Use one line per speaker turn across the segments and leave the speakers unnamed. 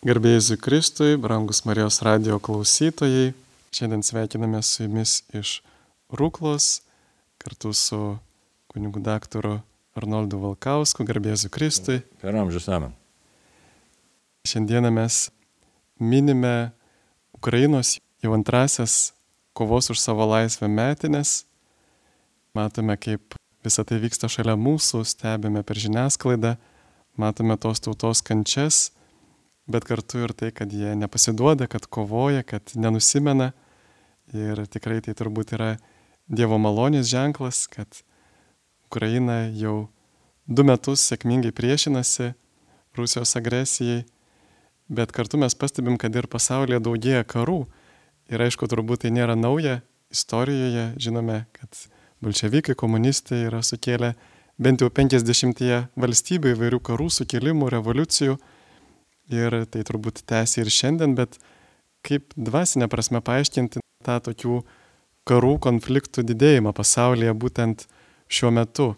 Garbėjai Kristui, brangus Marijos radio klausytojai, šiandien sveikiname su jumis iš Rūklos kartu su kunigu daktaru Arnoldu Valkausku, garbėjai Kristui.
Per amžius amen.
Šiandieną mes minime Ukrainos jau antrasias kovos už savo laisvę metinės. Matome, kaip visą tai vyksta šalia mūsų, stebime per žiniasklaidą, matome tos tautos kančias bet kartu ir tai, kad jie nepasiduoda, kad kovoja, kad nenusimena. Ir tikrai tai turbūt yra Dievo malonės ženklas, kad Ukraina jau du metus sėkmingai priešinasi Rusijos agresijai, bet kartu mes pastebim, kad ir pasaulyje daugėja karų. Ir aišku, turbūt tai nėra nauja istorijoje. Žinome, kad bolševikai, komunistai yra sukėlę bent jau 50 valstybių įvairių karų, sukilimų, revoliucijų ir tai turbūt tęsia ir šiandien, bet kaip dvasinė prasme paaiškinti tą tokių karų, konfliktų didėjimą pasaulyje būtent šiuo metu?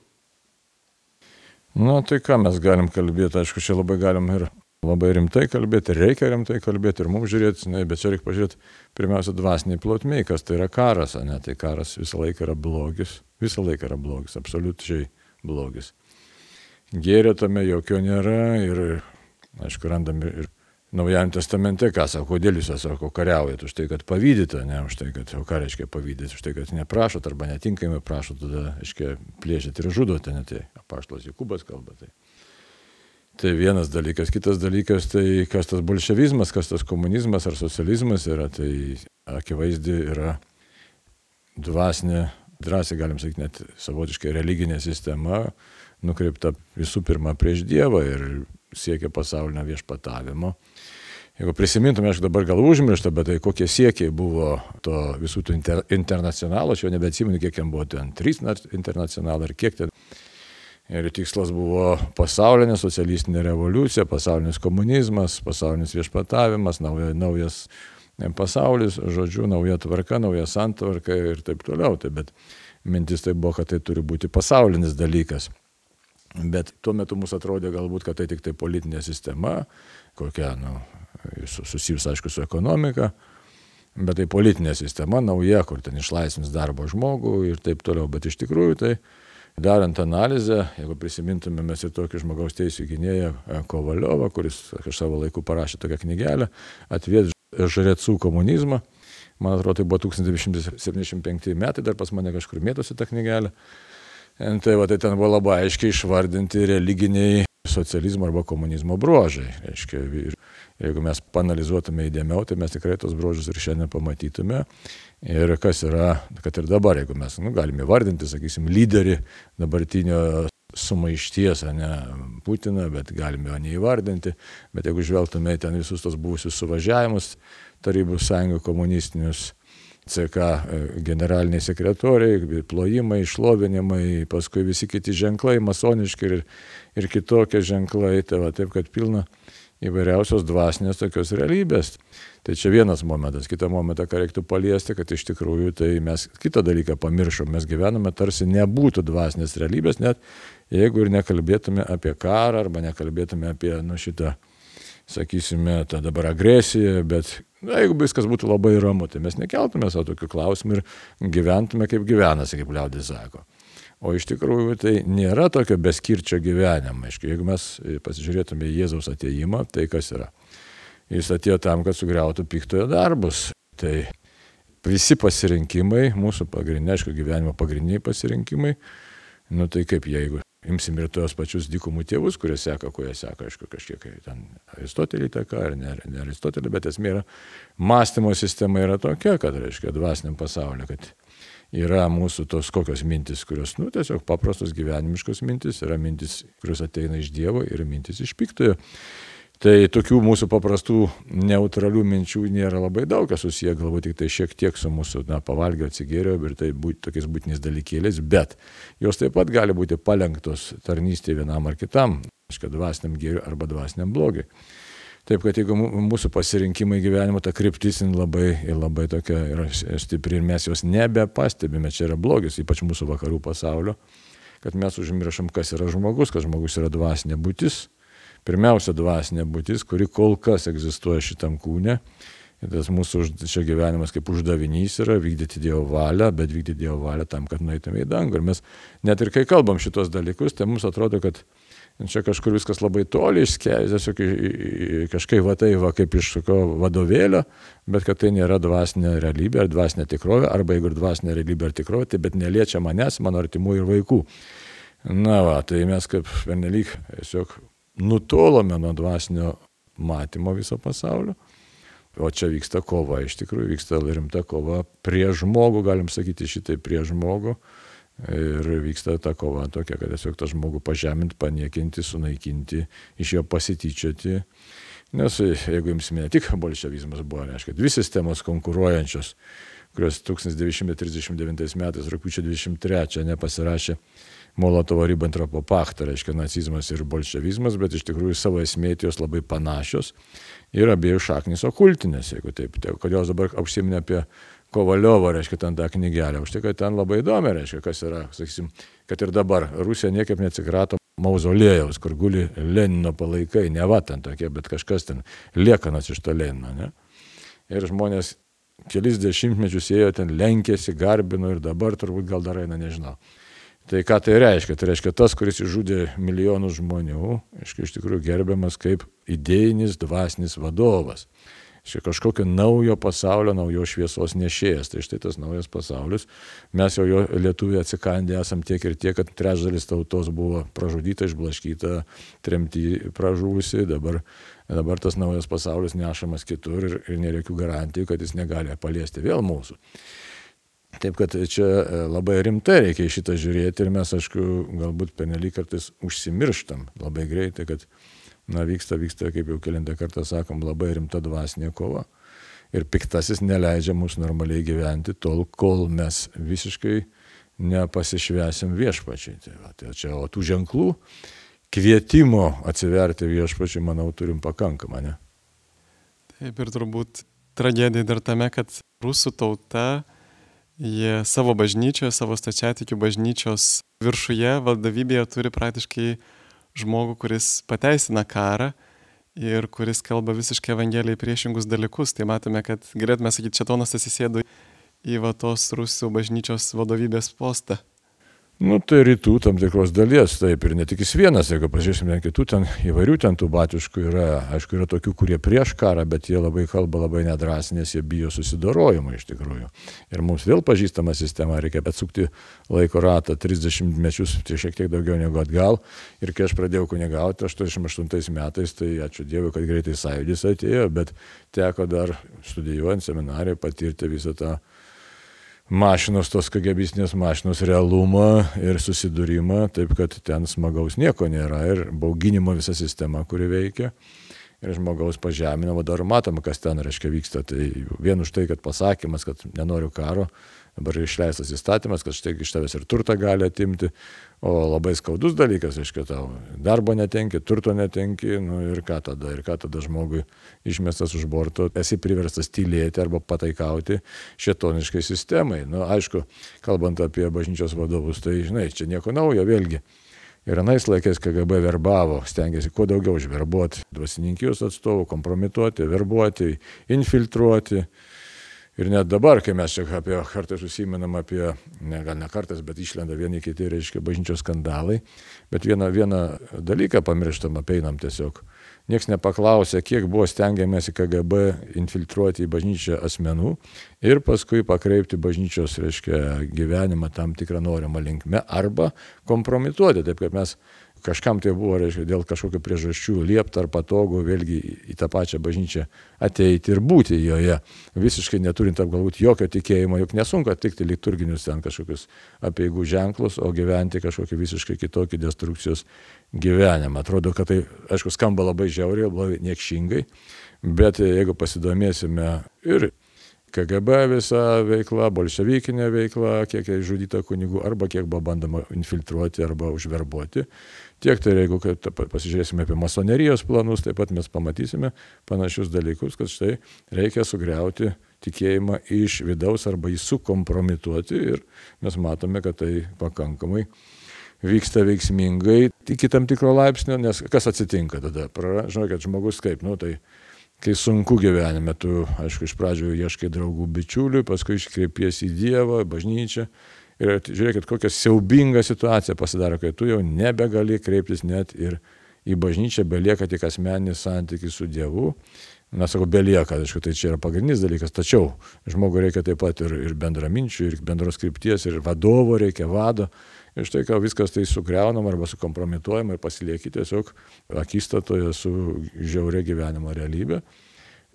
Na tai ką mes galim kalbėti, aišku, čia labai galim ir labai rimtai kalbėti, reikia rimtai kalbėti ir mums žiūrėti, ne, bet čia reikia pažiūrėti pirmiausia dvasiniai plotmiai, kas tai yra karas, ne, tai karas visą laiką yra blogis, visą laiką yra blogis, absoliučiai blogis. Gėrio tame jokio nėra ir aišku, randam ir, Naujajam testamente, ką sako, kodėl jūs, sako, kariaujate už tai, kad pavydite, ne už tai, kad, o ką reiškia pavydyti, už tai, kad neprašot arba netinkamai prašot, tada, aiškiai, plėšit ir žudote, ne tai, apaštlas Jokubas kalba. Tai. tai vienas dalykas, kitas dalykas, tai kas tas bolševizmas, kas tas komunizmas ar socializmas yra, tai akivaizdi yra dvasinė, drąsiai galim sakyti, net savotiškai religinė sistema, nukreipta visų pirma prieš Dievą ir siekia pasaulinio viešpatavimo. Jeigu prisimintume, aš dabar gal užmirštą, bet tai kokie siekiai buvo to visų tų inter, internacionalų, aš jau nebeatsimenu, kiek ten buvo ten, trys internacionalai ar kiek ten. Ir tikslas buvo pasaulinė socialistinė revoliucija, pasaulinis komunizmas, pasaulinis viešpatavimas, nauja, naujas pasaulis, žodžiu, nauja tvarka, nauja santvarka ir taip toliau. Tai, bet mintis tai buvo, kad tai turi būti pasaulinis dalykas. Bet tuo metu mums atrodė galbūt, kad tai tik tai politinė sistema, kokia, nu, susijus aišku su ekonomika, bet tai politinė sistema nauja, kur ten išlaisvins darbo žmogų ir taip toliau. Bet iš tikrųjų tai darant analizę, jeigu prisimintume mes ir tokį žmogaus teisų gynėją e, Kovaliovą, kuris savo laiku parašė tokią knygelę, atvės žarecų komunizmą, man atrodo, tai buvo 1975 metai, dar pas mane kažkur mėtosi tą knygelę. Tai, va, tai ten buvo labai aiškiai išvardinti religiniai socializmo arba komunizmo bruožai. Reiškia, ir jeigu mes panalizuotume įdėmiau, tai mes tikrai tos bruožus ir šiandien pamatytume. Ir kas yra, kad ir dabar, jeigu mes nu, galime įvardinti, sakysim, lyderį dabartinio sumaišties, ne Putiną, bet galime jo neįvardinti. Bet jeigu žvelgtume ten visus tos buvusius suvažiavimus, Tarybų sąjungų komunistinius, CK e, generaliniai sekretoriai, plojimai, šlovinimai, paskui visi kiti ženklai, masoniški ir, ir kitokie ženklai, tai va taip, kad pilna įvairiausios dvasinės tokios realybės. Tai čia vienas momentas. Kitą momentą, ką reiktų paliesti, kad iš tikrųjų tai mes kitą dalyką pamiršom. Mes gyvename tarsi nebūtų dvasinės realybės, net jeigu ir nekalbėtume apie karą arba nekalbėtume apie nu, šitą, sakysime, tą dabar agresiją, bet Na, jeigu viskas būtų labai ramu, tai mes nekeltume savo tokių klausimų ir gyventume kaip gyvenasi, kaip liaudis sako. O iš tikrųjų tai nėra tokio beskirčio gyvenimo. Aišku, jeigu mes pasižiūrėtume į Jėzaus ateimą, tai kas yra? Jis atėjo tam, kad sugriautų piktojo darbus. Tai visi pasirinkimai, mūsų pagrindiniai, aišku, gyvenimo pagrindiniai pasirinkimai, nu tai kaip jeigu imsim ir tos pačius dykumų tėvus, kurie seka, kurie seka, aišku, kažkiek ten Aristotelį įtaka ar ne, ne Aristotelį, bet esmė yra, mąstymo sistema yra tokia, kad, reiškia, dvasiniam pasauliu, kad yra mūsų tos kokios mintis, kurios, nu, tiesiog paprastos gyvenimiškos mintis, yra mintis, kurios ateina iš Dievo ir mintis iš piktojo. Tai tokių mūsų paprastų neutralių minčių nėra labai daug, kas susiję galbūt tik tai šiek tiek su mūsų, na, pavalgio atsigėrio ir tai būt, tokiais būtiniais dalykėliais, bet jos taip pat gali būti palengtos tarnystė vienam ar kitam, aiškiai, dvasiniam gėriui arba dvasiniam blogiui. Taip, kad jeigu mūsų pasirinkimai gyvenimo, ta kryptis labai, labai tokia yra stipri ir mes jos nebepastebime, čia yra blogis, ypač mūsų vakarų pasaulio, kad mes užmiršom, kas yra žmogus, kad žmogus yra dvasinė būtis pirmiausia dvasinė būtis, kuri kol kas egzistuoja šitam kūne. Ir tas mūsų čia gyvenimas kaip uždavinys yra vykdyti Dievo valią, bet vykdyti Dievo valią tam, kad nueitume į dangų. Ir mes net ir kai kalbam šitos dalykus, tai mums atrodo, kad čia kažkur viskas labai toli išskėjęs, tiesiog kažkaip va tai va kaip iš tokio vadovėlio, bet kad tai nėra dvasinė realybė ar dvasinė tikrovė, arba jeigu ir dvasinė realybė ar tikrovė, tai bet neliečia manęs, mano artimų ir vaikų. Na va, tai mes kaip pernelyg tiesiog nutolome nuo dvasinio matymo viso pasaulio. O čia vyksta kova, iš tikrųjų vyksta rimta kova prie žmogų, galim sakyti šitai prie žmogų. Ir vyksta ta kova tokia, kad tiesiog tą žmogų pažeminti, paniekinti, sunaikinti, iš jo pasityčioti. Nes jeigu imsime ne tik bolševizmas buvo, reiškia, dvi sistemos konkuruojančios, kurios 1939 metais, rūpiučio 23 nepasirašė Molotovo Ribbentropo paktą, reiškia nacizmas ir bolševizmas, bet iš tikrųjų savo esmėti jos labai panašios ir abiejų šaknis okultinės, jeigu taip. Tai kodėl dabar užsiminė apie Kovaliovo, reiškia, ten tą knygelę. Už tai, kad ten labai įdomi, reiškia, kas yra, sakysim, kad ir dabar Rusija niekaip neatsikrato mauzolėjaus, kur guli Lenino palaikai, ne va ten tokie, bet kažkas ten liekanas iš to Lenino. Ne? Ir žmonės kelis dešimtmečius ėjo ten, lenkėsi, garbino ir dabar turbūt gal dar eina, nežinau. Tai ką tai reiškia? Tai reiškia tas, kuris išžudė milijonus žmonių, aiškiai, iš tikrųjų gerbiamas kaip idėjinis dvasinis vadovas. Šia kažkokio naujo pasaulio, naujos šviesos nešėjas. Tai štai tas naujas pasaulis. Mes jau jo lietuviai atsikandę esam tiek ir tiek, kad trečdalis tautos buvo pražudyta, išblaškyta, tremti pražuvusi. Dabar, dabar tas naujas pasaulis nešamas kitur ir, ir nėra jokių garantijų, kad jis negali paliesti vėl mūsų. Taip kad čia e, labai rimtai reikia šitą žiūrėti ir mes, aišku, galbūt penelį kartais užsimirštam labai greitai, kad, na, vyksta, vyksta, kaip jau kilintą kartą sakom, labai rimta dvasinė kova. Ir piktasis neleidžia mums normaliai gyventi tol, kol mes visiškai nepasišvesim viešpačiai. Tai, va, tai čia, o tų ženklų kvietimo atsiverti viešpačiai, manau, turim pakankamą, ne?
Taip ir turbūt tragedija dar tame, kad rusų tauta Jie savo bažnyčioje, savo stačiatikių bažnyčios viršuje, valdovybėje turi praktiškai žmogų, kuris pateisina karą ir kuris kalba visiškai evangelijai priešingus dalykus. Tai matome, kad galėtume sakyti, Četonas atsisėdo į vatos Rusų bažnyčios vadovybės postą.
Nu, tai rytų tam tikros dalies, taip ir ne tik jis vienas, jeigu pažiūrėsime kitų, ten įvairių ten tų batiškų yra, aišku, yra tokių, kurie prieš karą, bet jie labai kalba labai nedrasiai, nes jie bijo susidorojimo iš tikrųjų. Ir mums vėl pažįstama sistema, reikia atsukti laiko ratą 30 mečius, tai šiek tiek daugiau negu atgal. Ir kai aš pradėjau kunigauti 88 metais, tai ačiū Dievui, kad greitai sąjūdis atėjo, bet teko dar studijuojant seminarijoje patirti visą tą mašinos, tos kagebistinės mašinos realumą ir susidūrimą, taip kad ten smagaus nieko nėra ir bauginimo visa sistema, kuri veikia. Ir žmogaus pažeminimo dar matoma, kas ten reiškia vyksta. Tai vien už tai, kad pasakymas, kad nenoriu karo, dabar išleistas įstatymas, kad štai iš tavęs ir turtą gali atimti, o labai skaudus dalykas, aiškiai, tau darbo netenki, turto netenki, nu ir ką tada, ir ką tada žmogui išmestas už borto, esi priverstas tylėti arba pataikauti šetoniškai sistemai. Nu, aišku, kalbant apie bažnyčios vadovus, tai žinai, čia nieko naujo vėlgi. Ir anais laikais KGB verbavo, stengiasi kuo daugiau užverbuoti dvasininkijos atstovų, kompromituoti, verbuoti, infiltruoti. Ir net dabar, kai mes čia apie kartais užsiminam apie, ne, gal ne kartais, bet išlenda vieni kiti, reiškia, bažnyčios skandalai, bet vieną, vieną dalyką pamirštam, apeinam tiesiog. Niekas nepaklausė, kiek buvo stengiamasi KGB infiltruoti į bažnyčią asmenų ir paskui pakreipti bažnyčios, reiškia, gyvenimą tam tikrą norimą linkme arba kompromituoti, taip kaip mes kažkam tai buvo, reiškia, dėl kažkokių priežasčių liepta ar patogu vėlgi į tą pačią bažnyčią ateiti ir būti joje, visiškai neturint apgalvoti jokio tikėjimo, juk nesunku atlikti liturginius ten kažkokius apieigų ženklus, o gyventi kažkokį visiškai kitokį destrukcijos gyvenimą. Atrodo, kad tai, aišku, skamba labai žiauriai, labai niekšingai, bet jeigu pasidomėsime ir KGB visa veikla, bolševikinė veikla, kiek žudyta kunigų, arba kiek buvo bandoma infiltruoti arba užverbuoti. Tiek tai jeigu pasižiūrėsime apie masonerijos planus, taip pat mes pamatysime panašius dalykus, kad štai reikia sugriauti tikėjimą iš vidaus arba jį sukompromituoti ir mes matome, kad tai pakankamai vyksta veiksmingai iki tam tikro laipsnio, nes kas atsitinka tada? Žinau, kad žmogus kaip, nu tai kai sunku gyvenime, tu, aišku, iš pradžių ieškai draugų bičiulių, paskui iškreipiesi į Dievą, bažnyčią. Ir žiūrėkit, kokia siaubinga situacija pasidaro, kai tu jau nebegali kreiptis net ir į bažnyčią, belieka tik asmeninis santykis su Dievu. Na, sakau, belieka, aišku, tai čia yra pagrindinis dalykas, tačiau žmogui reikia taip pat ir, ir bendraminčių, ir bendros krypties, ir vadovo reikia, vado. Ir štai ką viskas tai sugriaunama arba sukompromituojama ir pasilieki tiesiog akistatoje su žiauria gyvenimo realybė,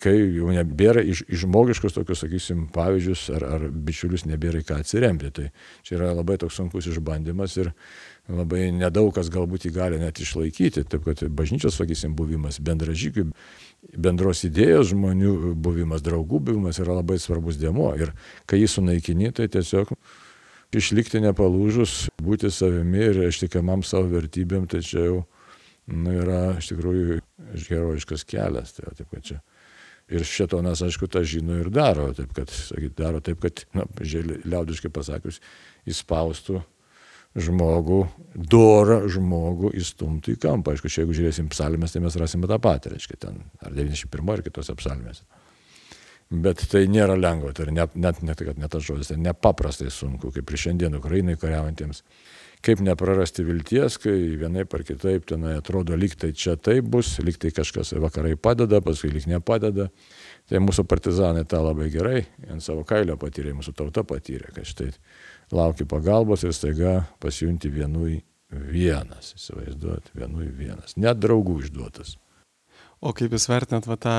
kai jau nebėra iš, iš žmogiškus tokius, sakysim, pavyzdžius ar, ar bičiulius nebėra į ką atsiremti. Tai čia yra labai toks sunkus išbandymas ir labai nedaug kas galbūt jį gali net išlaikyti. Taip kad bažnyčios, sakysim, buvimas, bendražygių, bendros idėjos žmonių buvimas, draugų buvimas yra labai svarbus dėmo. Ir kai jį sunaikini, tai tiesiog išlikti nepalūžus, būti savimi ir ištikimam savo vertybėm, tai čia jau nu, yra iš tikrųjų herojiškas kelias. Tai, taip, kad čia. Ir šitonas, aišku, tą žino ir daro, taip kad, sakyt, daro taip, kad, na, liaudiškai pasakius, įspaustų žmogų, dorą žmogų įstumtų į kampą. Aišku, čia jeigu žiūrėsim psalmės, tai mes rasime tą patį, reiškia, ten ar 91 ar kitose psalmėse. Bet tai nėra lengva, tai net, net, net, net tas žodis, tai nepaprastai sunku, kaip ir šiandien Ukrainai kariaujantiems. Kaip neprarasti vilties, kai vienai par kitaip ten atrodo, lyg tai čia taip bus, lyg tai kažkas vakarai padeda, paskui lyg nepadeda. Tai mūsų partizanai tą labai gerai ant savo kailio patyrė, mūsų tauta patyrė, kad štai lauki pagalbos ir staiga pasijunti vienui vienas, įsivaizduot, vienui vienas, net draugų išduotas.
O kaip jūs vertinat va, tą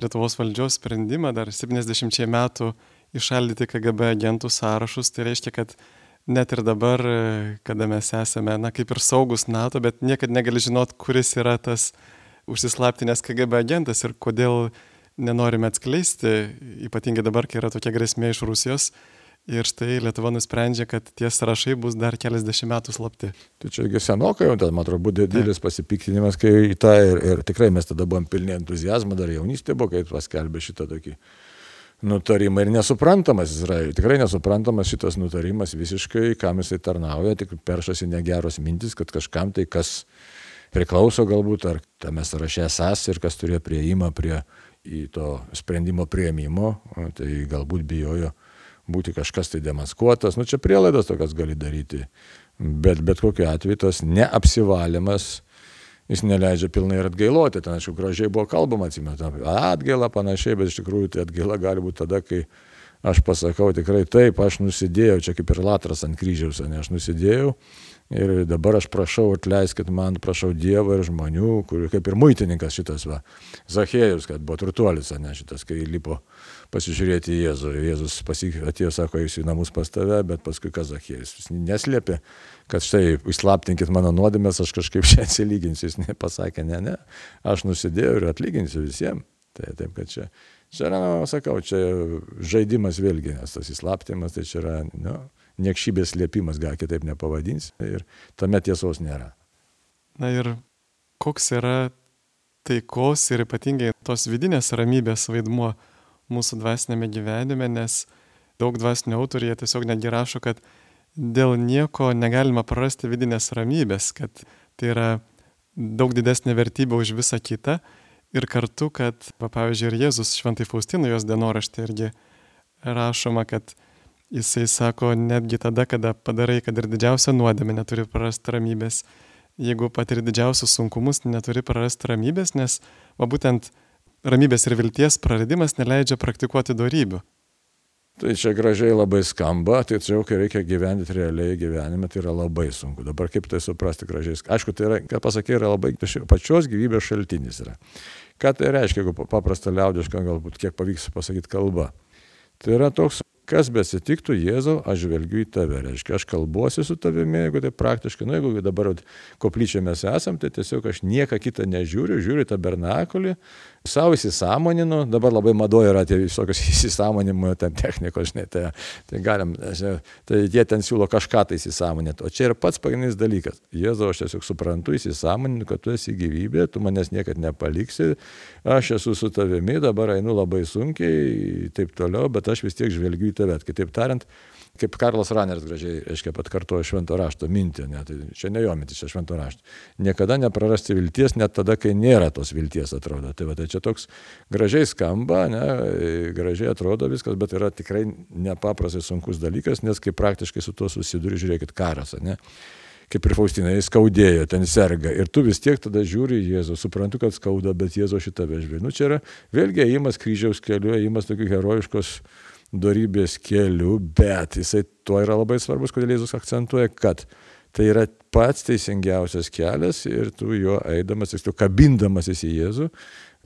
Lietuvos valdžios sprendimą dar 70 metų išaldyti KGB agentų sąrašus, tai reiškia, kad net ir dabar, kada mes esame, na, kaip ir saugus NATO, bet niekada negali žinot, kuris yra tas užsislaptinės KGB agentas ir kodėl nenorime atskleisti, ypatingai dabar, kai yra tokia grėsmė iš Rusijos, Ir štai Lietuva nusprendžia, kad tie sąrašai bus dar keliasdešimt metų slapti.
Tai čia senokai jau, man atrodo, buvo didelis pasipiktinimas, kai į tą ir, ir tikrai mes tada buvom pilni entuzijazmo, dar jaunystė buvo, kai paskelbė šitą tokį nutarimą ir nesuprantamas Izraeliui. Tikrai nesuprantamas šitas nutarimas visiškai, kam jisai tarnauja, tik peršasi negeros mintis, kad kažkam tai kas priklauso galbūt, ar tame sąraše esas ir kas turėjo prieimą prie į to sprendimo prieimimo, tai galbūt bijojo būti kažkas tai demaskuotas, nu čia prielaidas tokias gali daryti, bet bet kokiu atveju tas neapsivalymas, jis neleidžia pilnai ir atgailoti, ten aišku, gražiai buvo kalbama, atsimenu, atgaila panašiai, bet iš tikrųjų tai atgaila gali būti tada, kai aš pasakau tikrai taip, aš nusidėjau, čia kaip ir latras ant kryžiaus, ne, aš nusidėjau Ir dabar aš prašau, atleiskit man, prašau Dievo ir žmonių, kurių kaip ir muitininkas šitas, va, Zachėjus, kad buvo turtuolis, ne šitas, kai lipo pasižiūrėti į Jėzų. Ir Jėzus atėjo, sako, eisiu į namus pas tave, bet paskui kas Zachėjus. Jis neslėpė, kad štai, išslaptinkit mano nuodėmės, aš kažkaip čia atsilyginsiu. Jis nepasakė, ne, ne, aš nusidėjau ir atlyginsiu visiems. Tai taip, kad čia, čia yra, sakau, čia žaidimas vėlgi, nes tas įslaptimas, tai čia yra, nu, niekšybės slėpimas, gal kitaip nepavadins, ir tame tiesos nėra.
Na ir koks yra taikos ir ypatingai tos vidinės ramybės vaidmuo mūsų dvasinėme gyvenime, nes daug dvasinių autorių jie tiesiog netgi rašo, kad dėl nieko negalima prarasti vidinės ramybės, kad tai yra daug didesnė vertybė už visą kitą ir kartu, kad, va, pavyzdžiui, ir Jėzus šventai Faustino jos dienoraštė irgi rašoma, kad Jisai sako, netgi tada, kada padarai, kad ir didžiausią nuodėmę neturi prarasti ramybės. Jeigu patiri didžiausius sunkumus, neturi prarasti ramybės, nes va būtent ramybės ir vilties praradimas neleidžia praktikuoti darybių.
Tai čia gražiai labai skamba, tai čia jau kai reikia gyventi realiai gyvenime, tai yra labai sunku. Dabar kaip tai suprasti gražiai. Aišku, tai yra, ką pasakė, yra labai pačios gyvybės šaltinis. Yra. Ką tai reiškia, jeigu paprasta liaudiška, galbūt kiek pavyks pasakyti kalba. Tai yra toks kas besitiktų, Jėzau, aš žvelgiu į tave. Reiškia, aš kalbuosi su tavimi, jeigu tai praktiškai, nu jeigu dabar koplyčia mes esam, tai tiesiog aš nieką kitą nežiūriu, žiūriu tą bernakulį, savo įsisamoninu, dabar labai madoja yra tie visokios įsisamonimo ten technikos, žinai, tai, tai galim, tai jie ten siūlo kažką tai įsisamoninti, o čia yra pats pagrindinis dalykas. Jėzau, aš tiesiog suprantu, įsisamoninu, kad tu esi gyvybė, tu manęs niekad nepaliksi, aš esu su tavimi, dabar einu labai sunkiai, taip toliau, bet aš vis tiek žvelgiu į tave. Kitaip tariant, kaip Karlas Raneris gražiai, aiškiai, pat kartuoja švento rašto mintį, ne, tai čia ne jo mintis, čia švento rašto. Niekada neprarasti vilties, net tada, kai nėra tos vilties, atrodo. Tai, va, tai čia toks gražiai skamba, ne, gražiai atrodo viskas, bet yra tikrai nepaprastai sunkus dalykas, nes kai praktiškai su tuo susiduri, žiūrėkit, karas, ne kaip ir Faustina, jis skaudėjo, ten serga. Ir tu vis tiek tada žiūri į Jėzų, suprantu, kad skauda, bet Jėzo šitą vežvė. Nu, čia yra vėlgi įimas kryžiaus keliu, įimas tokių herojiškos darybės keliu, bet jisai tuo yra labai svarbus, kodėl Jėzus akcentuoja, kad tai yra pats teisingiausias kelias ir tu juo eidamas, tiksliau kabindamasis į Jėzų,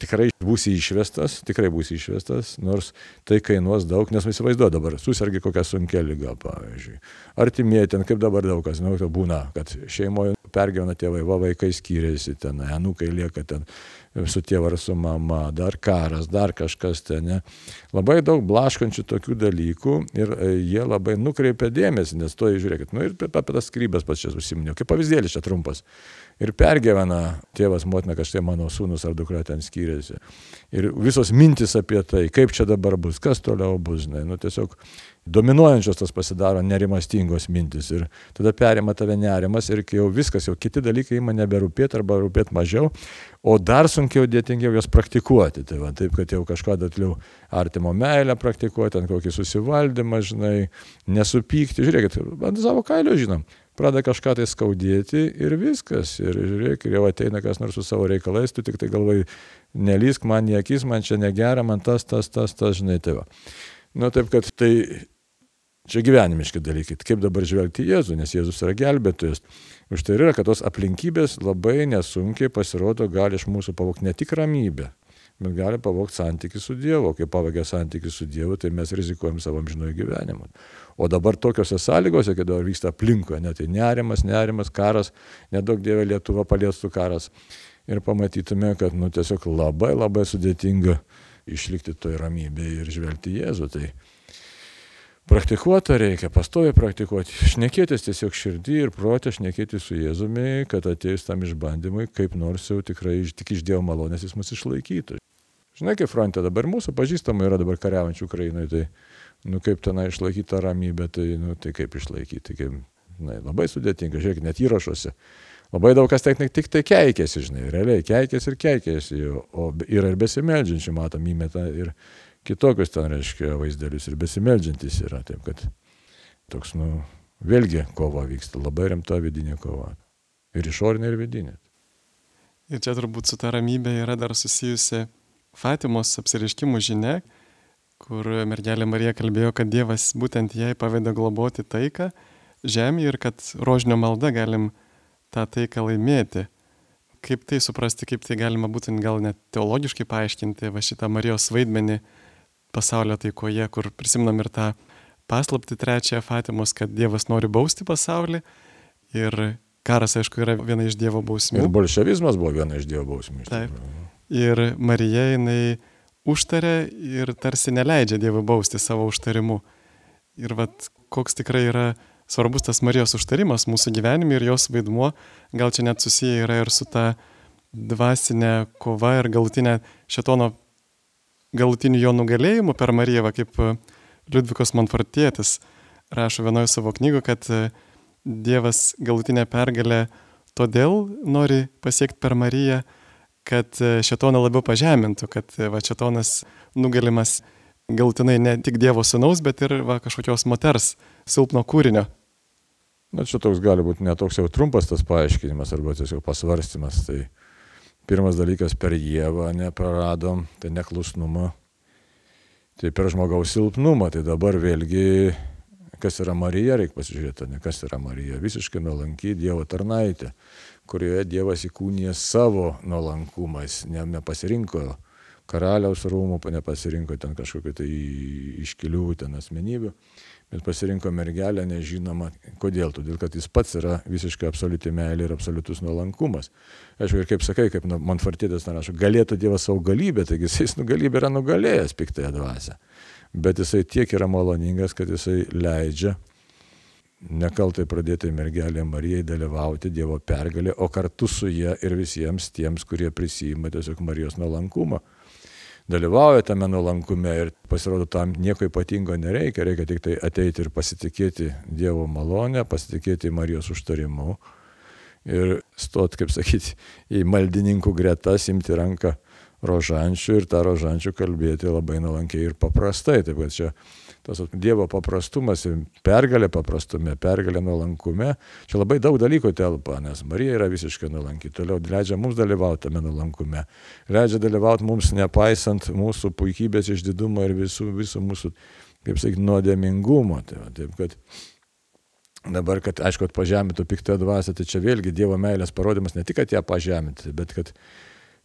tikrai būsi išvestas, tikrai būsi išvestas, nors tai kainuos daug, nes įsivaizduoju dabar, susirgi kokią sunkę lygą, pavyzdžiui. Artimieji ten, kaip dabar daug kas, nu, būna, kad šeimoje pergyvena tėvai, va vaikai skiriasi ten, anukai lieka ten su tėvu ar su mama, dar karas, dar kažkas ten. Ne. Labai daug blaškančių tokių dalykų ir e, jie labai nukreipia dėmesį, nes to žiūrėkit, nu ir apie tas skrybės pats čia užsiminėjau, kaip pavyzdėlis čia trumpas ir pergyvena tėvas, motina, kad štai mano sūnus ar dukra ten skiriasi. Ir visos mintis apie tai, kaip čia dabar bus, kas toliau bus, žinai, nu tiesiog dominuojančios tas pasidaro nerimastingos mintis ir tada perima tave nerimas ir jau viskas, jau kiti dalykai ima neberūpėti arba rūpėti mažiau, o dar sunkiau dėtingiau juos praktikuoti. Tai va, taip, kad jau kažką datliau artimo meilę praktikuoti, ant kokį susivaldymą, žinai, nesupykti. Žiūrėkit, ant savo kailio žinom, pradeda kažką tai skaudėti ir viskas. Ir žiūrėk, jau ateina kas nors su savo reikalais, tu tik tai galvai, nelysk man į akis, man čia negera, man tas, tas, tas, tas, žinai, tai va. Nu, taip kad tai Čia gyvenimiški dalykai. Kaip dabar žvelgti į Jėzų, nes Jėzus yra gelbėtojas. Už tai yra, kad tos aplinkybės labai nesunkiai pasirodo gali iš mūsų pavokti ne tik ramybę, bet gali pavokti santykių su Dievu. Kai pavagia santykių su Dievu, tai mes rizikuojam savo amžinojo gyvenimu. O dabar tokiuose sąlygose, kai dabar vyksta aplinkoje, net tai nerimas, nerimas, karas, nedaug Dieve Lietuva paliestų karas. Ir pamatytume, kad nu, tiesiog labai labai sudėtinga išlikti toj ramybėje ir žvelgti Jėzų. Tai praktikuota reikia, pastoviai praktikuoti, šnekėtis tiesiog širdį ir protę, šnekėti su Jėzumi, kad atėjus tam išbandymui, kaip nors jau tikrai tik iš Dievo malonės jis mus išlaikytų. Žinai, kaip fronte dabar mūsų pažįstamai yra dabar kariaujančių Ukrainoje, tai, nu kaip tenai išlaikyti tą ramybę, tai, nu, tai kaip išlaikyti, kaip, na, labai sudėtinga, žiūrėk, net įrašuose. Labai daug kas tik, tik tai keikėsi, žinai, realiai keikėsi ir keikėsi, o yra ir besimeldžiančių, matom, įmeta ir kitokius ten, reiškia, vaizdelius ir besimeldžiantis yra. Taip kad toks, nu, vėlgi kova vyksta, labai rimta vidinė kova. Ir išorinė, ir vidinė.
Ir čia turbūt su ta ramybė yra dar susijusi Fatimos apsireiškimų žinia, kur mergelė Marija kalbėjo, kad Dievas būtent jai paveda globoti taiką žemėje ir kad rožinio malda galim tą taiką laimėti. Kaip tai suprasti, kaip tai galima būtent gal net teologiškai paaiškinti, va šitą Marijos vaidmenį pasaulio taikoje, kur prisimnam ir tą paslapti trečiąją Fatimos, kad Dievas nori bausti pasaulį ir karas, aišku, yra viena iš Dievo bausmių.
Ir bolševizmas buvo viena iš Dievo bausmių.
Taip. Ir Marija jinai užtarė ir tarsi neleidžia Dievui bausti savo užtarimu. Ir vat koks tikrai yra svarbus tas Marijos užtarimas mūsų gyvenime ir jos vaidmuo, gal čia net susiję yra ir su ta dvasinė kova ir galutinė šetono galutiniu jo nugalėjimu per Mariją, kaip e, Liudvikas Manfortietis rašo vienoje savo knygoje, kad e, Dievas galutinę pergalę todėl nori pasiekti per Mariją, kad e, šetoną labiau pažemintų, kad va, šetonas nugalimas galutinai ne tik Dievo sunaus, bet ir va, kažkokios moters silpno kūrinio.
Na, čia toks gali būti netoks jau trumpas tas paaiškinimas arba tiesiog pasvarstymas. Tai Pirmas dalykas per Jėvą nepraradom, tai neklusnumą. Tai per žmogaus silpnumą, tai dabar vėlgi, kas yra Marija, reikia pasižiūrėti, ne kas yra Marija. Visiškai nuolankiai Dievo tarnaitė, kurioje Dievas įkūnė savo nuolankumais, ne, nepasirinko karaliaus rūmų, nepasirinko ten kažkokiu tai iškilių ten asmenybių bet pasirinko mergelę nežinoma kodėl. Todėl, kad jis pats yra visiškai absoliuti meilė ir absoliutus nuolankumas. Aišku, ir kaip sakai, kaip Manfartėdas narašo, galėtų Dievas savo galybę, taigi jis nugalybę yra nugalėjęs piktąją dvasę. Bet jisai tiek yra maloningas, kad jisai leidžia nekaltai pradėtai mergelė Marijai dalyvauti Dievo pergalė, o kartu su ją ir visiems tiems, kurie prisijima tiesiog Marijos nuolankumą. Dalyvauja tame nuolankume ir pasirodo tam nieko ypatingo nereikia, reikia tik tai ateiti ir pasitikėti Dievo malonę, pasitikėti Marijos užtarimu ir stot, kaip sakyti, į maldininkų gretas, imti ranką rožančių ir tą rožančių kalbėti labai nuolankiai ir paprastai. Taip kad čia tas Dievo paprastumas ir pergalė paprastume, pergalė nuolankume, čia labai daug dalykų telpa, nes Marija yra visiškai nuolanki, toliau leidžia mums dalyvauti tame nuolankume, leidžia dalyvauti mums nepaisant mūsų puikybės išdidumo ir visų, visų mūsų, kaip sakyti, nuodėmingumo. Tai va, taip kad dabar, kad aišku, pažemintų piktą dvasę, tai čia vėlgi Dievo meilės parodymas ne tik, kad ją pažeminti, bet kad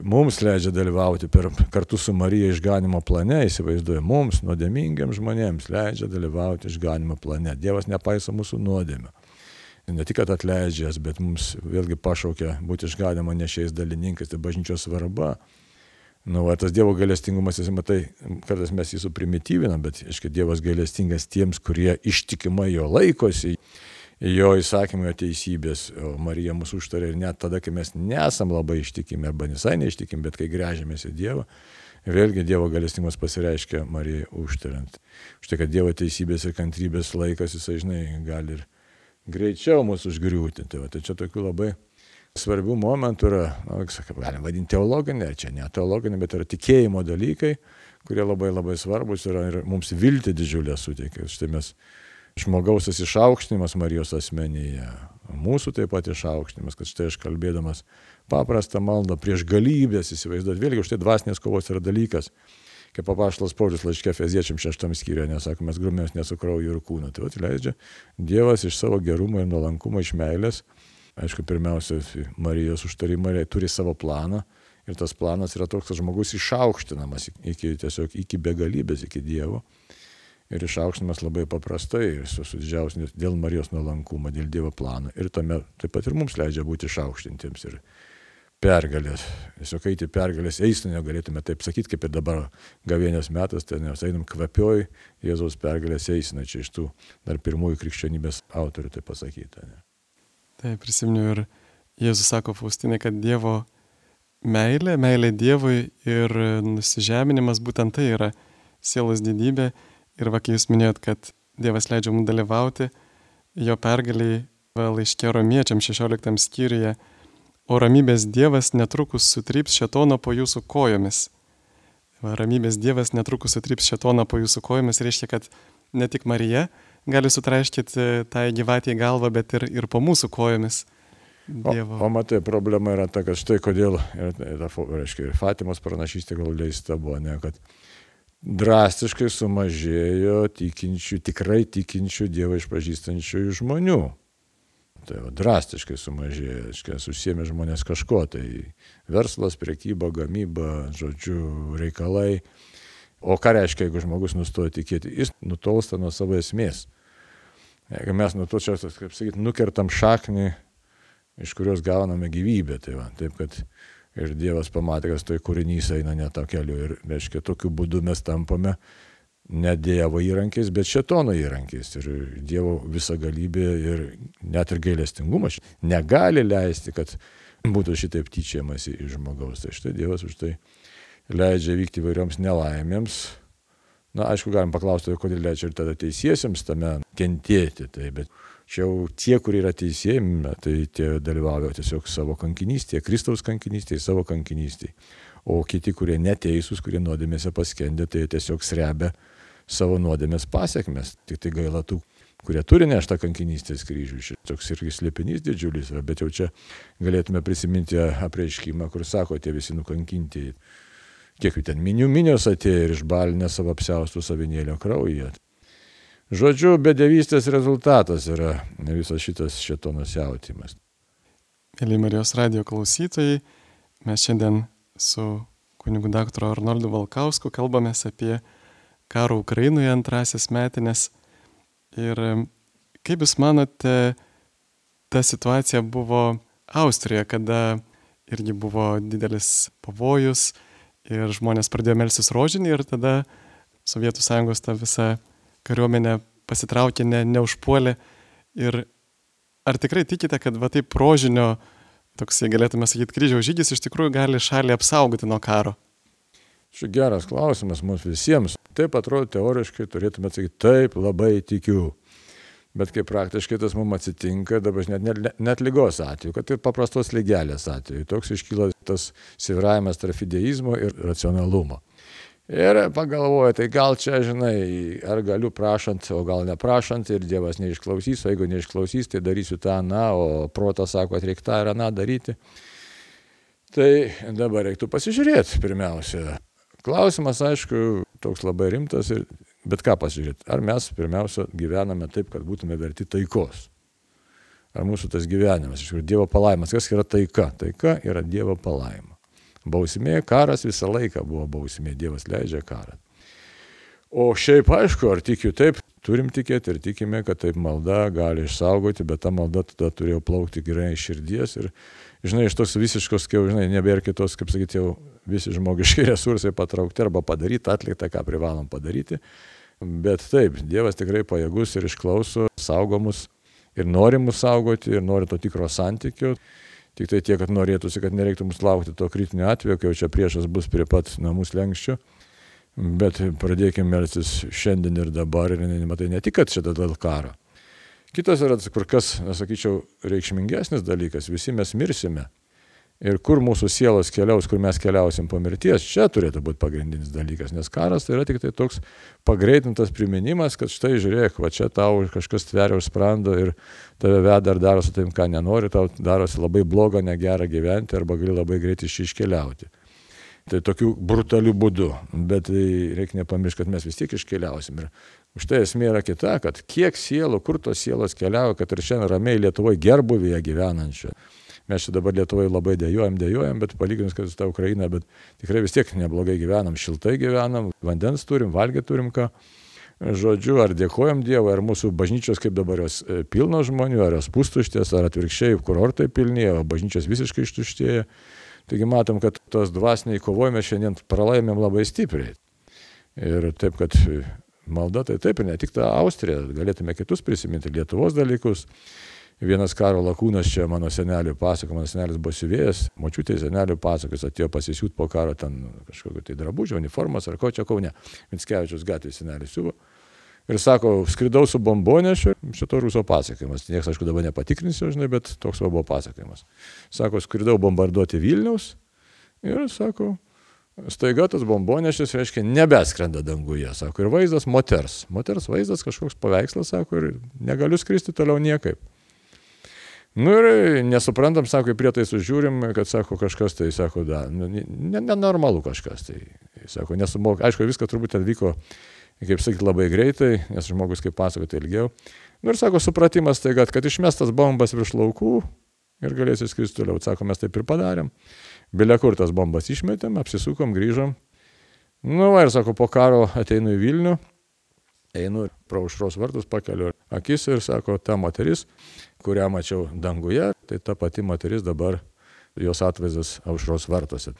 mums leidžia dalyvauti per, kartu su Marija išganimo plane, įsivaizduoju, mums, nuodėmingiams žmonėms, leidžia dalyvauti išganimo plane. Dievas nepaiso mūsų nuodėmę. Ne tik, kad atleidžias, bet mums vėlgi pašaukia būti išganimo nešiais dalininkais, tai bažnyčios svarba. Nu, va, tas Dievo gailestingumas, jis matai, kartais mes jį suprimityvinam, bet, aiškiai, Dievas gailestingas tiems, kurie ištikimai jo laikosi jo įsakymų teisybės, o Marija mūsų užtarė ir net tada, kai mes nesam labai ištikimi arba visai neištikimi, bet kai grežiamės į Dievą, vėlgi Dievo galestimas pasireiškia Marijai užtariant. Štai, kad Dievo teisybės ir kantrybės laikas, jisai, žinai, gali ir greičiau mūsų užgriūti. Tai, va, tai čia tokių labai svarbių momentų yra, na, nu, galim vadinti teologinė, čia ne teologinė, bet yra tikėjimo dalykai, kurie labai labai svarbus yra ir mums vilti didžiulę suteikia. Štai mes žmogaus išaukštinimas Marijos asmenyje, mūsų taip pat išaukštinimas, kad štai aš kalbėdamas paprastą maldą prieš galybės įsivaizduoti, vėlgi už tai dvasinės kovos yra dalykas, kaip papaštalas Paulius laiškė Feziečiam šeštam skyriuje, nesako, mes grumės nesu krauju ir kūnu. Tai leidžia Dievas iš savo gerumo ir nuolankumo, iš meilės, aišku, pirmiausia, Marijos užtarimą turi savo planą. Ir tas planas yra toks, kad žmogus išaukštinamas iki tiesiog iki begalybės, iki Dievo ir išaukštinimas labai paprastai, su, su didžiausiu dėl Marijos nuolankumo, dėl Dievo plano. Ir tame taip pat ir mums leidžia būti išaukštintiems ir pergalės. Tiesiog eiti pergalės eistinę galėtume taip sakyti, kaip ir dabar gavienės metas, tai mes einam kvapioj Jėzaus pergalės eistinę, čia iš tų dar pirmųjų krikščionybės autorių tai pasakyta. Ne?
Taip, prisiminiau ir Jėzus sako Faustinai, kad Dievo meilė, meilė Dievui ir nusižeminimas būtent tai yra sielos didybė Ir va, kai jūs minėjot, kad Dievas leidžia mums dalyvauti, jo pergaliai laiškė romiečiam 16 skyriuje, o ramybės Dievas netrukus sutryps šetoną po jūsų kojomis. Va, ramybės Dievas netrukus sutryps šetoną po jūsų kojomis reiškia, kad ne tik Marija gali sutraiškyti tą gyvatį į galvą, bet ir, ir po mūsų kojomis.
Dievo. O, o matai, problema yra ta, kad štai kodėl, ir, ir, reiškia, ir Fatimos pranašystė gal leista buvo, ne, kad drastiškai sumažėjo tikinčių, tikrai tikinčių Dievą išpažįstančių žmonių. Tai va, drastiškai sumažėjo, aiškiai, susėmė žmonės kažko, tai verslas, priekyba, gamyba, žodžiu, reikalai. O ką reiškia, jeigu žmogus nustoja tikėti? Jis nutolsta nuo savo esmės. Jeigu mes nuo to čia, kaip sakyti, nukertam šaknį, iš kurios gauname gyvybę, tai va, taip kad Ir Dievas pamatė, kad tai kūrinys eina ne tą keliu. Ir, reiškia, tokiu būdu mes tampame ne Dievo įrankiais, bet šetono įrankiais. Ir Dievo visagalybė ir net ir gailestingumas negali leisti, kad būtų šitaip tyčiamasi iš žmogaus. Tai štai Dievas už tai leidžia vykti įvairioms nelaimėms. Na, aišku, galim paklausti, kodėl leidžia ir tada teisiesiems tame kentėti. Tai, bet Čia jau tie, kurie yra teisėjami, tai tie dalyvauja tiesiog savo kankinystėje, Kristaus kankinystėje, savo kankinystėje. O kiti, kurie neteisūs, kurie nuodėmėse paskendė, tai tiesiog srebia savo nuodėmės pasiekmes. Tik tai gaila tų, kurie turi neštą kankinystės kryžių. Šitoks irgi slėpinys didžiulis, bet jau čia galėtume prisiminti apreiškimą, kur sako tie visi nukankinti. Kiek jų ten minių minios atėjo ir išbalinę savo apsiaustų savinėlio kraują. Žodžiu, bedėvystės rezultatas yra visas šitas šitono siautimas.
Mėly Marijos radio klausytojai, mes šiandien su kunigu daktaru Arnoldu Valkausku kalbamės apie karo Ukrainoje antrasis metinės. Ir kaip Jūs manote, ta situacija buvo Austrijoje, kada irgi buvo didelis pavojus ir žmonės pradėjo melsis rožinį ir tada Sovietų sąjungos ta visa kariuomenė pasitraukė, ne, neužpuolė. Ir ar tikrai tikite, kad va taip rožinio, toks, galėtume sakyti, kryžiaus žygis iš tikrųjų gali šalį apsaugoti nuo karo?
Čia geras klausimas mums visiems. Taip atrodo teoriškai turėtume atsakyti, taip, labai tikiu. Bet kai praktiškai tas mums atsitinka, dabar net, net, net lygos atveju, kad ir paprastos lygelės atveju, toks iškyla tas sviravimas tarp fideizmo ir racionalumo. Ir pagalvoja, tai gal čia, žinai, ar galiu prašant, o gal neprašant, ir Dievas neišklausys, o jeigu neišklausys, tai darysiu tą, na, o protas sako, kad reikia tą ir aną daryti. Tai dabar reiktų pasižiūrėti pirmiausia. Klausimas, aišku, toks labai rimtas, ir, bet ką pasižiūrėti. Ar mes pirmiausia gyvename taip, kad būtume verti taikos? Ar mūsų tas gyvenimas, iš tikrųjų, Dievo palaimas. Kas yra taika? Taika yra Dievo palaima. Bausmė, karas visą laiką buvo bausmė, Dievas leidžia karą. O šiaip aišku, ar tikiu taip, turim tikėti ir tikime, kad taip malda gali išsaugoti, bet ta malda tada turėjo plaukti gerai iš širdies ir, žinai, iš tos visiškos, kai žinai, nebėra kitos, kaip sakyti, jau visi žmogiški resursai patraukti arba padaryti, atlikta, ką privalom padaryti. Bet taip, Dievas tikrai pajėgus ir išklauso, saugomus ir nori mus saugoti ir nori to tikro santykio. Tik tai tiek, kad norėtųsi, kad nereiktų mus laukti to kritinio atveju, kai jau čia priešas bus prie pat namų slengščio. Bet pradėkime melstis šiandien ir dabar ir nematai ne tik, kad čia dėl karo. Kitas yra kur kas, sakyčiau, reikšmingesnis dalykas, visi mes mirsime ir kur mūsų sielos keliaus, kur mes keliausim po mirties, čia turėtų būti pagrindinis dalykas, nes karas tai yra tik tai toks pagreitintas priminimas, kad štai žiūrėk, va čia tau kažkas tveria už sprando ir tave veda ar daro su tavim, ką nenori, tau darosi labai bloga, negera gyventi arba gali labai greitai iš iškeliauti. Tai tokiu brutaliu būdu, bet tai reikia nepamiršti, kad mes vis tiek iškeliausim. Ir už tai esmė yra kita, kad kiek sielų, kur tos sielos keliauja, kad ir šiandien ramiai Lietuvoje gerbuvėje gyvenančio mes čia dabar Lietuvoje labai dėjojam, dėjojam, bet palyginus, kad su ta Ukraina, bet tikrai vis tiek neblogai gyvenam, šiltai gyvenam, vandens turim, valgyti turim ką. Žodžiu, ar dėkojam Dievui, ar mūsų bažnyčios kaip dabar jos e, pilnos žmonių, ar jos pustuštės, ar atvirkščiai kurortai pilni, o bažnyčios visiškai ištuštėja. Taigi matom, kad tos dvasiniai kovojime šiandien pralaimėm labai stipriai. Ir taip, kad malda tai taip ir ne tik ta Austrija, galėtume kitus prisiminti, Lietuvos dalykus. Vienas karo lakūnas čia mano senelių pasako, mano senelis buvo siuvėjas, močiutė senelių pasakos, atėjo pasisiūt po karo ten kažkokio tai drabužio, uniformos ar ko čia kaune. Minskevičius gatvės senelis siuvo. Ir sako, skridau su bombonešiu, šito ruso pasakojimas. Niekas, aišku, dabar nepatikrinsiu, žinai, bet toks buvo pasakojimas. Sako, skridau bombarduoti Vilniaus ir sako, staiga tas bombonešis, reiškia, nebeskrenda danguje, sako, ir vaizdas moters. Moters vaizdas kažkoks paveikslas, sako, ir negaliu skristi toliau niekaip. Nu ir nesuprantam, sako, prietaisų žiūrim, kad sako kažkas tai, sako, da, nenormalu kažkas tai. Sako, nesumok, aišku, viskas turbūt ten vyko, kaip sakyti, labai greitai, nes žmogus, kaip pasakoti, ilgiau. Nu ir sako, supratimas tai, kad, kad išmestas bombas virš laukų ir galėsi skristi toliau. Sako, mes taip ir padarėm. Bilia kur tas bombas išmetėm, apsisukom, grįžom. Nu, va, ir sako, po karo ateinu į Vilnių, einu pro užros vartus, pakeliu akis ir sako, ta moteris, kurią mačiau danguje, tai ta pati moteris dabar jos atvaizdas aušros vartuose.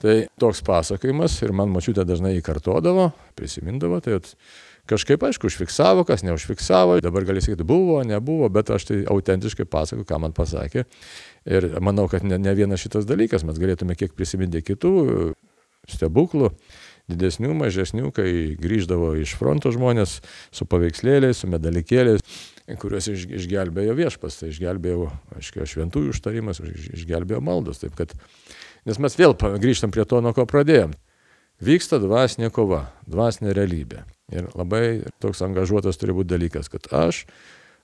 Tai toks pasakojimas ir man mačiutė dažnai įkartodavo, prisimindavo, tai kažkaip aišku užfiksavo, kas neužfiksavo, dabar gali sakyti, buvo, nebuvo, bet aš tai autentiškai pasakoju, ką man pasakė. Ir manau, kad ne, ne vienas šitas dalykas, mes galėtume kiek prisiminti kitų stebuklų didesnių, mažesnių, kai grįždavo iš fronto žmonės su paveikslėliais, su medalikėliais, kuriuos iš, išgelbėjo viešpas, tai išgelbėjo, aiškiai, šventųjų užtarimas, išgelbėjo maldos. Taip kad, nes mes vėl grįžtam prie to, nuo ko pradėjom. Vyksta dvasinė kova, dvasinė realybė. Ir labai toks angažuotas turi būti dalykas, kad aš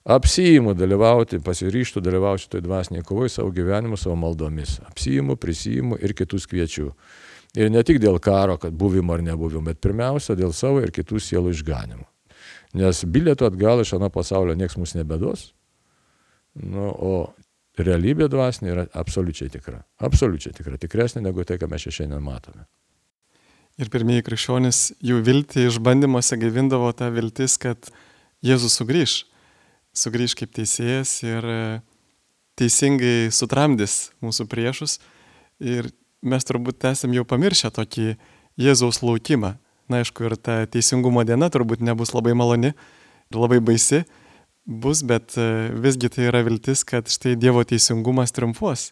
apsijimu dalyvauti, pasiryštų dalyvauti šitoj dvasiniai kovoj savo gyvenimu, savo maldomis. Apsijimu, prisijimu ir kitus kviečiu. Ir ne tik dėl karo, kad buvimo ar nebuvimo, bet pirmiausia dėl savo ir kitų sielų išganimo. Nes bilietų atgal iš ano pasaulio nieks mus nebedos. Nu, o realybė dvasinė yra absoliučiai tikra. Absoliučiai tikra. Tikresnė negu tai, ką mes šiandien matome.
Ir pirmieji krikščionys jų viltį išbandymuose gaivindavo tą viltis, kad Jėzus sugrįž. Sugrįž kaip teisėjas ir teisingai sutramdys mūsų priešus. Ir mes turbūt esam jau pamiršę tokį Jėzaus laukimą. Na, aišku, ir ta teisingumo diena turbūt nebus labai maloni ir labai baisi bus, bet e, visgi tai yra viltis, kad štai Dievo teisingumas triumfuos.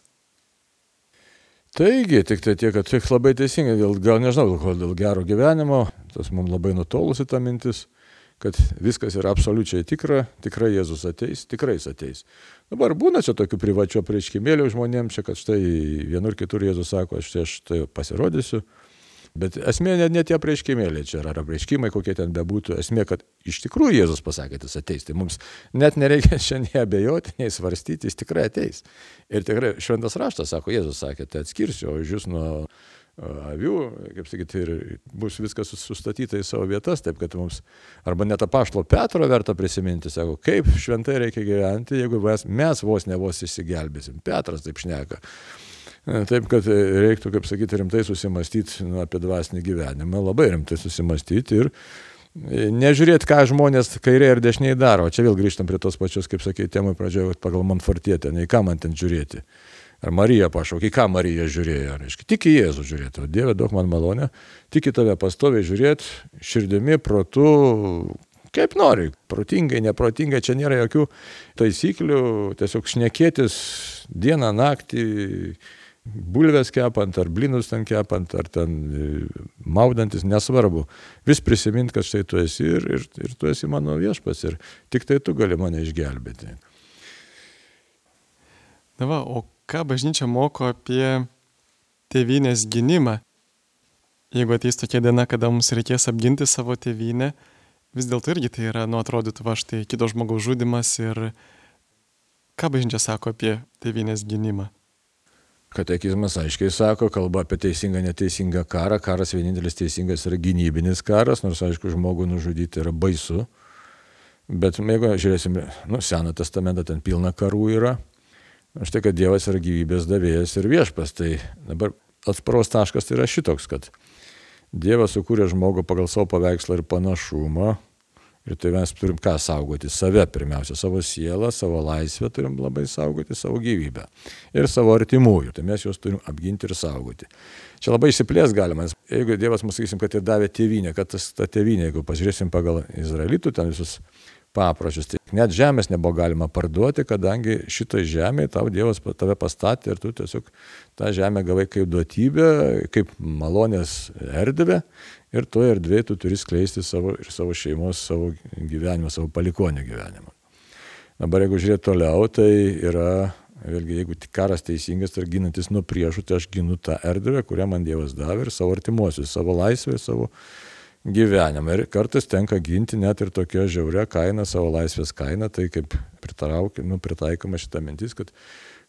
Taigi, tik tai tiek, kad tik labai teisingai, dėl, gal nežinau, dėl, dėl gero gyvenimo, tas mums labai nutolusi ta mintis, kad viskas yra absoliučiai tikra, tikrai Jėzus ateis, tikrai jis ateis. Dabar būna čia tokių privačio prieškimėlių žmonėms, čia, kad štai vienur kitur Jėzus sako, aš čia štai pasirodysiu, Bet esmė net ne tie prieškimėliai čia, ar prieškimai kokie ten bebūtų, esmė, kad iš tikrųjų Jėzus pasakė, jis ateis. Tai mums net nereikia šiandien abejoti, nei svarstyti, jis tikrai ateis. Ir tikrai šventas raštas sako, Jėzus sakė, tai atskirsiu, o jūs nuo avių, kaip sakyti, ir bus viskas sustatyta į savo vietas, taip kad mums, arba net apaštalo Petro verta prisiminti, sako, kaip šventai reikia gyventi, jeigu mes, mes vos ne vos išsigelbėsim. Petras taip šneka. Taip, kad reiktų, kaip sakyti, rimtai susimastyti nu, apie dvasinį gyvenimą, labai rimtai susimastyti ir e, nežiūrėti, ką žmonės kairiai ir dešiniai daro. O čia vėl grįžtam prie tos pačios, kaip sakė, temai pradžioje, pagal Manfortietę, nei ką man ten žiūrėti. Ar Marija pašaukė, ką Marija žiūrėjo, reiškia, tik į Jėzų žiūrėti, o Dieve duok man malonę, tik į tave pastoviai žiūrėti, širdimi, protu, kaip nori, protingai, neprotingai, čia nėra jokių taisyklių, tiesiog šnekėtis dieną, naktį, bulves kepant, ar blinus ten kepant, ar ten e, maudantis, nesvarbu. Vis prisimint, kad štai tu esi ir, ir, ir tu esi mano viešpas ir tik tai tu gali mane išgelbėti.
Na va, o ką bažnyčia moko apie tėvynės gynimą? Jeigu ateis tokia diena, kada mums reikės apginti savo tėvynę, vis dėlto irgi tai yra, nu atrodytų, va štai kito žmogaus žudimas ir ką bažnyčia sako apie tėvynės gynimą?
Katekizmas aiškiai sako, kalba apie teisingą, neteisingą karą. Karas vienintelis teisingas yra gynybinis karas, nors aišku, žmogų nužudyti yra baisu. Bet jeigu žiūrėsim, nu, Seną testamentą ten pilna karų yra. Štai, kad Dievas yra gyvybės davėjas ir viešpas. Tai dabar atsparos taškas tai yra šitoks, kad Dievas sukūrė žmogų pagal savo paveikslą ir panašumą, Ir tai mes turim ką saugoti? Save pirmiausia, savo sielą, savo laisvę turim labai saugoti, savo gyvybę. Ir savo artimųjų. Tai mes juos turim apginti ir saugoti. Čia labai išsiplės galima, nes jeigu Dievas mums sakysim, kad ir davė tėvynę, kad tas, ta tėvynė, jeigu pažiūrėsim pagal Izraelitų, ten visus papročius. Tai net žemės nebuvo galima parduoti, kadangi šitoj žemėje tau Dievas tave pastatė ir tu tiesiog tą žemę gavai kaip duotybę, kaip malonės erdvę ir toje erdvėje tu turi skleisti savo ir savo šeimos, savo gyvenimą, savo palikonio gyvenimą. Dabar jeigu žiūrėt toliau, tai yra, vėlgi, jeigu karas teisingas ir ginantis nuo priešų, tai aš ginu tą erdvę, kurią man Dievas davė ir savo artimuosius, savo laisvę, savo gyvenimą. Ir kartais tenka ginti net ir tokia žiauria kaina, savo laisvės kaina, tai kaip nu, pritaikoma šita mintis, kad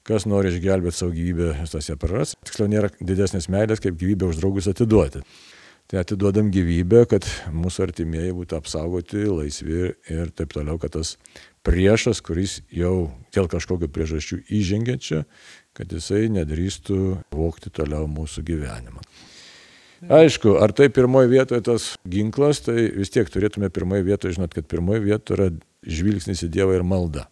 kas nori išgelbėti savo gyvybę, tas ją praras. Tiksliau, nėra didesnės meilės, kaip gyvybę už draugus atiduoti. Tai atiduodam gyvybę, kad mūsų artimieji būtų apsaugoti, laisvi ir taip toliau, kad tas priešas, kuris jau dėl kažkokių priežasčių įžengia čia, kad jisai nedrįstų vokti toliau mūsų gyvenimą. Aišku, ar tai pirmoji vietoje tas ginklas, tai vis tiek turėtume pirmoji vietoje žinot, kad pirmoji vietoje yra žvilgsnis į Dievą ir malda.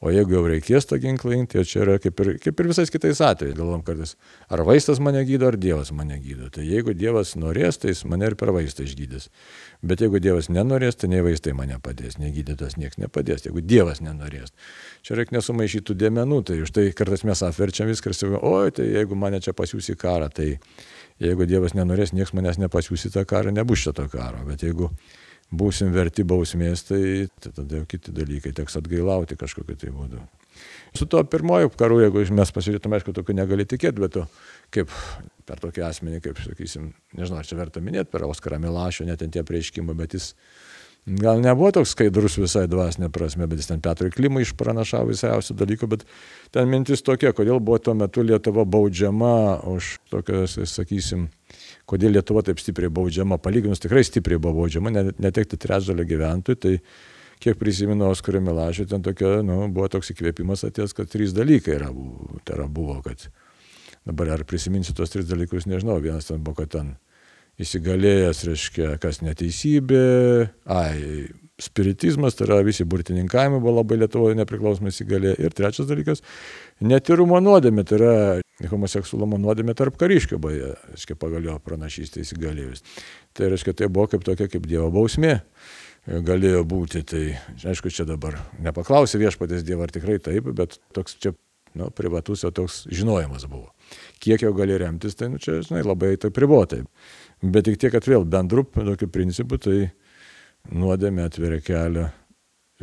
O jeigu jau reikės tą ginklą imti, tai čia yra kaip ir, kaip ir visais kitais atvejais. Galvom kartais, ar vaistas mane gydo, ar Dievas mane gydo. Tai jeigu Dievas norės, tai jis mane ir per vaistą išgydys. Bet jeigu Dievas nenorės, tai nei vaistai mane padės, nei gydytas niekas nepadės. Jeigu Dievas nenorės. Čia reikia nesumaišyti dėmenų, tai už tai kartais mes apverčiam viską ir sakome, oi, tai jeigu mane čia pasiūs į karą, tai jeigu Dievas nenorės, niekas manęs nepasiūs į tą karą, nebus šito karo. Bet jeigu būsim verti bausmės, tai, tai tada jau kiti dalykai teks atgailauti kažkokiu tai būdu. Su tuo pirmoju karu, jeigu mes pasižiūrėtume, aišku, tokiu negali tikėti, bet tu kaip per tokį asmenį, kaip sakysim, nežinau, ar čia verta minėti, per Oskarą Milašio, net tie prieškimai, bet jis gal nebuvo toks skaidrus visai dvasinė prasme, bet jis ten Petrui Klimai išpranašavo visiausių dalykų, bet ten mintis tokia, kodėl buvo tuo metu Lietuva baudžiama už tokias, sakysim, kodėl Lietuva taip stipriai baudžiama, palyginus tikrai stipriai buvo baudžiama, netekti trečdalio gyventojų, tai kiek prisimenu Oskarą Milašį, ten tokia, nu, buvo toks įkvėpimas atėjęs, kad trys dalykai yra, tai yra buvo, kad dabar ar prisiminsiu tos tris dalykus, nežinau, vienas ten buvo, kad ten įsigalėjęs, reiškia, kas neteisybė, ai, spiritizmas, tai yra visi burtininkavimai buvo labai Lietuvoje nepriklausomai įsigalėję. Ir trečias dalykas - netyrumo nuodėmė, tai yra homoseksualumo nuodėmė tarp kariškių, beje, reiškia, pagal jo pranašystę įsigalėjus. Tai reiškia, tai buvo kaip tokia kaip Dievo bausmė galėjo būti. Tai aišku, čia dabar nepaklausė viešpatės Dievo, ar tikrai taip, bet toks čia nu, privatus jau toks žinojimas buvo. Kiek jau gali remtis, tai, nu, čia, žinai, labai tai privotai. Bet tik tiek, kad vėl bendrų tokių principų, tai nuodėmė atveria kelią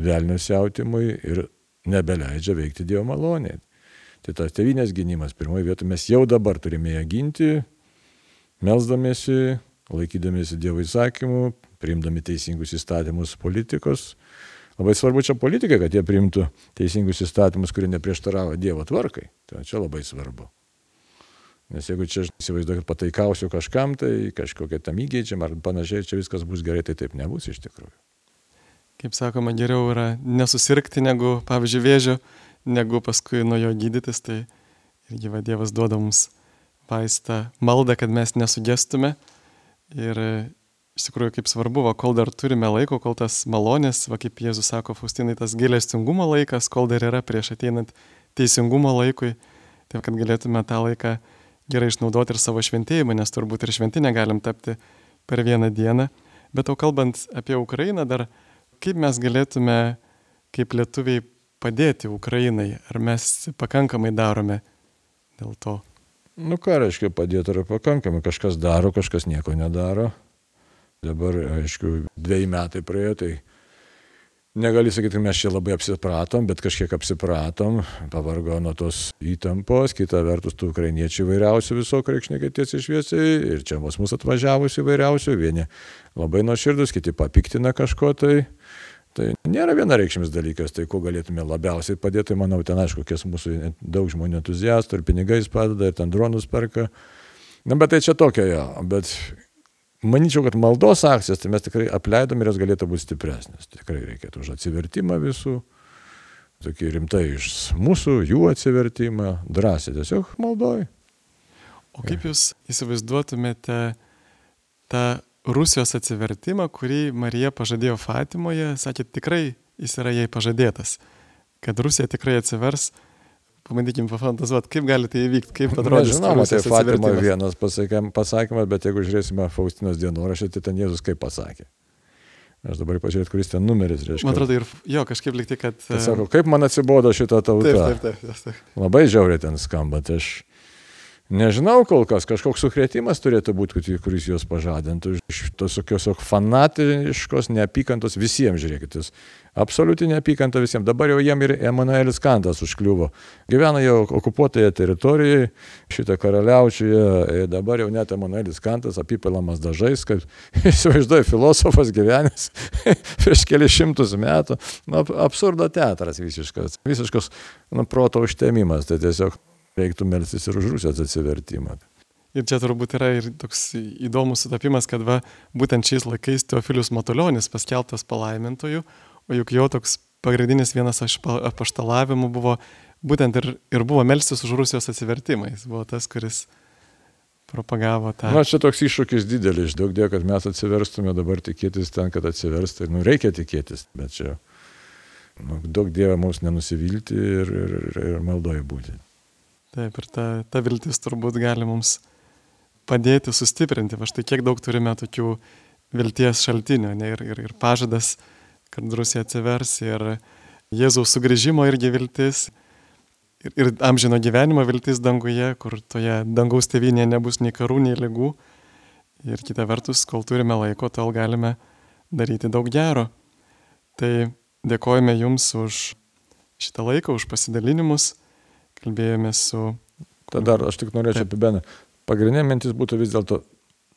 velnio siautimui ir nebeleidžia veikti Dievo maloniai. Tai tas tevinės gynimas pirmoje vietoje mes jau dabar turime ją ginti, melzdamėsi, laikydamėsi Dievo įsakymų, priimdami teisingus įstatymus politikos. Labai svarbu čia politikai, kad jie priimtų teisingus įstatymus, kurie neprieštaravo Dievo tvarkai. Tai čia labai svarbu. Nes jeigu čia įsivaizduoju, kad pataikausiu kažkam, tai kažkokia tam įgeidžiam ar panašiai, čia viskas bus gerai, tai taip nebus iš tikrųjų.
Kaip sakoma, geriau yra nesusirgti negu, pavyzdžiui, vėžio, negu paskui nuo jo gydytis, tai irgi va Dievas duoda mums vaistą maldą, kad mes nesugestume. Ir iš tikrųjų, kaip svarbu, va, kol dar turime laiko, kol tas malonės, va, kaip Jėzus sako, Faustinai, tas gėlestingumo laikas, kol dar yra prieš ateinant teisingumo laikui, taip kad galėtume tą laiką gerai išnaudoti ir savo šventėjimą, nes turbūt ir šventinę galim tapti per vieną dieną. Bet o kalbant apie Ukrainą, dar kaip mes galėtume kaip lietuviai padėti Ukrainai? Ar mes pakankamai darome dėl to?
Nu ką reiškia padėti, ar pakankamai? Kažkas daro, kažkas nieko nedaro. Dabar, aišku, dviejai metai praėjo, tai negali sakyti, kad mes čia labai apsipratom, bet kažkiek apsipratom, pavargo nuo tos įtampos, kita vertus tų ukrainiečių įvairiausių visokių reikšniai tiesiai šviesiai ir čia mus mūsų atvažiavusių įvairiausių, vieni labai nuoširdus, kiti papiktina kažko tai. Tai nėra vienareikšmis dalykas, tai kuo galėtume labiausiai padėti, tai manau, ten aišku, kies mūsų daug žmonių entuziastų ir pinigais padeda, ir ten dronus perka. Na, bet tai čia tokia jo, bet Manyčiau, kad maldos akcijas tai mes tikrai apleidom ir jos galėtų būti stipresnės. Tikrai reikėtų už atsivertimą visų, tokį rimtai iš mūsų, jų atsivertimą, drąsiai tiesiog maldoj.
O kaip jūs įsivaizduotumėte tą Rusijos atsivertimą, kurį Marija pažadėjo Fatimoje, sakė, tikrai jis yra jai pažadėtas, kad Rusija tikrai atsivers pabandykim pafantazuoti, kaip gali tai įvykti, kaip atrodys.
Žinoma, tai Fatima vienas pasakym, pasakymas, bet jeigu žiūrėsime Faustinos dienoraštį, tai ten Jėzus kaip pasakė. Aš dabar pažiūrėt, kuris ten numeris reiškia.
Man atrodo, ir jo, kažkaip likti, kad...
kad sako, kaip man atsibodo šitą tautą.
Taip, taip, taip, taip.
Labai žiauriai ten skamba. Tai aš Nežinau kol kas, kažkoks sukrėtimas turėtų būti, kuris juos pažadintų iš tos tokios fanatiškos neapykantos visiems, žiūrėkit, jis absoliuti neapykanta visiems. Dabar jau jiem ir Emanuelis Kantas užkliuvo. Gyvena jau okupuotoje teritorijoje, šitą karaliaučiuje, dabar jau net Emanuelis Kantas apipilamas dažais, kaip įsivaizduoju, filosofas gyvenęs prieš kelius šimtus metų. Nu, absurdo teatras visiškas, visiškas nu, proto užtemimas. Tai tiesiog reiktų melstis ir už Rusijos atsivertimą.
Ir čia turbūt yra ir toks įdomus sutapimas, kad va, būtent šiais laikais Teofilius Matuljonis paskelbtas palaimintojų, o juk jo toks pagrindinis vienas iš apaštalavimų buvo būtent ir, ir buvo melstis už Rusijos atsivertimą. Jis buvo tas, kuris propagavo tą.
Na, čia toks iššūkis didelis, daug dėja, kad mes atsiverstume dabar tikėtis ten, kad atsiverstai. Nu, reikia tikėtis, bet čia nu, daug dėja mums nenusivilti ir, ir, ir, ir maldoje būti.
Taip, ir ta, ta viltis turbūt gali mums padėti sustiprinti. Va štai kiek daug turime tokių vilties šaltinių ne, ir, ir, ir pažadas, kad Rusija atsivers, ir Jėzaus sugrįžimo irgi viltis, ir, ir amžino gyvenimo viltis danguje, kur toje dangaus tevinėje nebus nei karų, nei lygų. Ir kita vertus, kol turime laiko, tol galime daryti daug gero. Tai dėkojame Jums už šitą laiką, už pasidalinimus kalbėjome su...
Tada aš tik norėčiau apibendrinti. Pagrindinė mintis būtų vis dėlto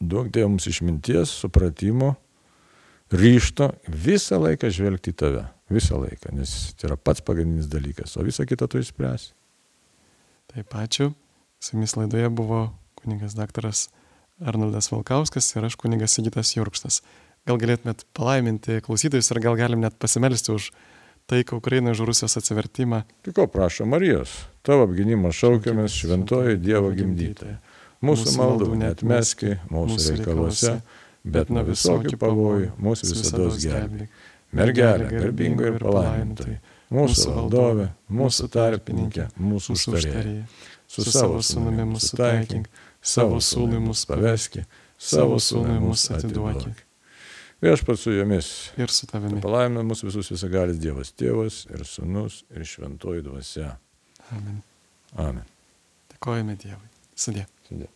duok Dievui mums išminties, supratimo, ryšto visą laiką žvelgti į tave. Visą laiką, nes tai yra pats pagrindinis dalykas, o visą kitą tu išspręsi.
Taip, ačiū. Su jumis laidoje buvo kuningas daktaras Arnoldas Valkauskas ir aš kuningas Sigitas Jurkštas. Gal galėtumėt palaiminti klausytojus ir gal galim net pasimelsti už taiką Ukrainai už Rusijos atsivertimą.
Tai ko prašo Marijos, tavo apginimo šaukiamės šventoji Dievo gimdytoja. Mūsų maldų netmeski mūsų reikaluose, bet nuo visokių pavojų mūsų visada gelbėk. Mergelė, garbinga ir palaimintai, mūsų valdovė, mūsų tarpininkė, mūsų užtarėja. Su savo sunumi mūsų taikink, savo sūnui mūsų paveski, savo sūnui mūsų atiduokink. Viešpats su jumis.
Ir su tavimi.
Palaimina mūsų visus visagalis Dievas, Tėvas ir Sūnus ir Šventoji Dvasia.
Amen.
Amen.
Dėkojame Dievui. Sudė.
Sudė.